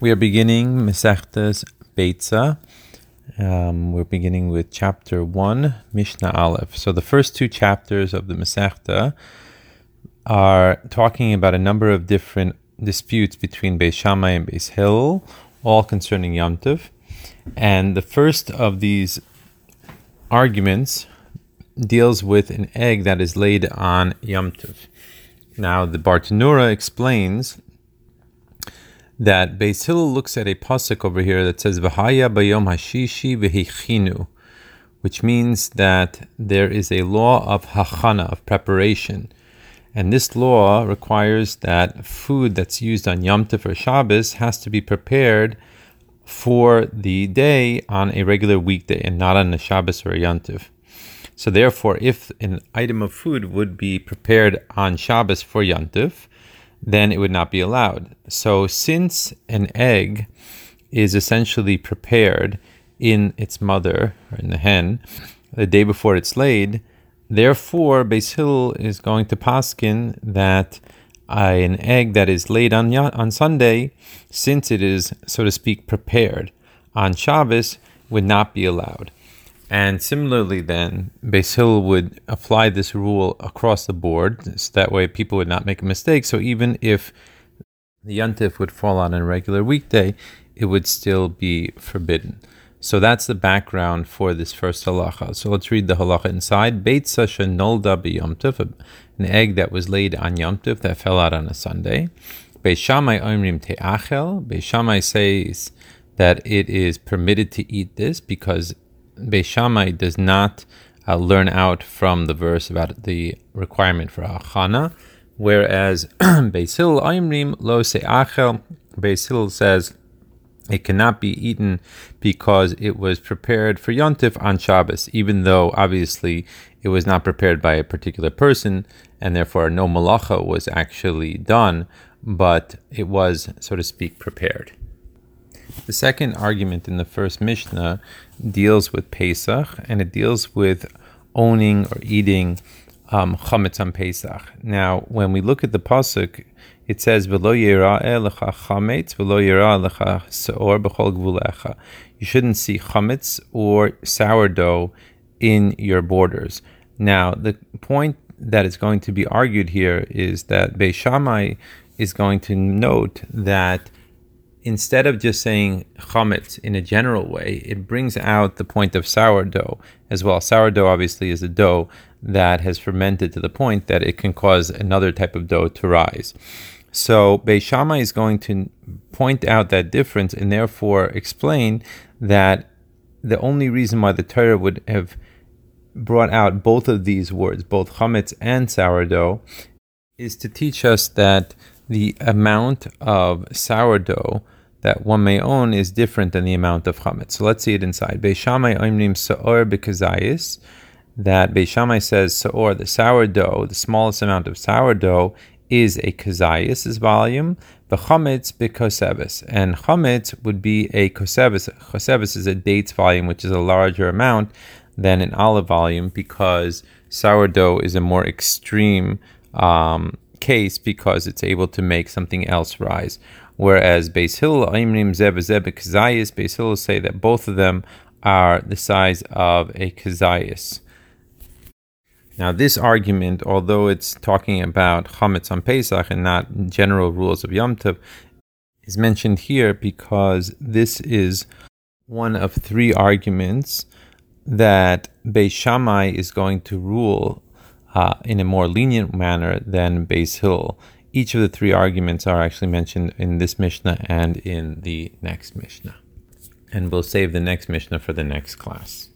We are beginning Masechtas Beitza. Um, we're beginning with chapter 1, Mishnah Aleph. So the first two chapters of the Masechta are talking about a number of different disputes between Beis Shammai and Beis Hillel, all concerning Yom Tov. And the first of these arguments deals with an egg that is laid on Yom Tov. Now, the Bartanura explains that Beis Hillel looks at a pasuk over here that says V'haya bayom hashishi v'hichinu, which means that there is a law of hachana, of preparation. And this law requires that food that's used on Yom Tov or Shabbos has to be prepared for the day on a regular weekday and not on a Shabbos or a Yom Tov. So therefore, if an item of food would be prepared on Shabbos for Yom Tov, then it would not be allowed. So, since an egg is essentially prepared in its mother, or in the hen, the day before it's laid, therefore, Beis Hillel is going to paskin that uh, an egg that is laid on, on Sunday, since it is, so to speak, prepared on Shabbos, would not be allowed. And similarly, then, Beis Hillel would apply this rule across the board, so that way people would not make a mistake. So even if the Yontif would fall on a regular weekday, it would still be forbidden. So that's the background for this first halacha. So let's read the halacha inside. Beit Sasha Nolda Yomtiv, an egg that was laid on Yomtiv that fell out on a Sunday. Beis Shammai Omrim Te'achel. Beis Shammai says that it is permitted to eat this because Beis does not uh, learn out from the verse about the requirement for achana, whereas Beis Hillel lo se'achel, Beis says it cannot be eaten because it was prepared for Yontif on Shabbos, even though obviously it was not prepared by a particular person, and therefore no malacha was actually done, but it was, so to speak, prepared. The second argument in the first Mishnah deals with Pesach, and it deals with owning or eating um, chametz on Pesach. Now, when we look at the pasuk, it says "V'lo lecha chametz, v'lo lecha seor b'chol gvulecha." You shouldn't see chametz or sourdough in your borders. Now, the point that is going to be argued here is that Beis Shammai is going to note that instead of just saying chametz in a general way, it brings out the point of sourdough as well. Sourdough obviously is a dough that has fermented to the point that it can cause another type of dough to rise. So Beis Shammai is going to point out that difference and therefore explain that the only reason why the Torah would have brought out both of these words, both chametz and sourdough, is to teach us that the amount of sourdough that one may own is different than the amount of chametz. So let's see it inside. Beis Shammai oimrim saor bekazayis. That Beis Shammai says saor, the sourdough, the smallest amount of sourdough is a kazayis volume. The chametz bekosevis, and chametz would be a kosevis. Kosevis is a dates volume, which is a larger amount than an olive volume because sourdough is a more extreme um, case because it's able to make something else rise. Whereas Beis Hillel, Aimrim Zeh v'zeh Kazayas, Beis Hillel say that both of them are the size of a Kazayas. Now, this argument, although it's talking about Chametz on Pesach and not general rules of Yom Tov, is mentioned here because this is one of three arguments that Beis Shammai is going to rule uh, in a more lenient manner than Beis Hill. Each of the three arguments are actually mentioned in this Mishnah and in the next Mishnah. And we'll save the next Mishnah for the next class.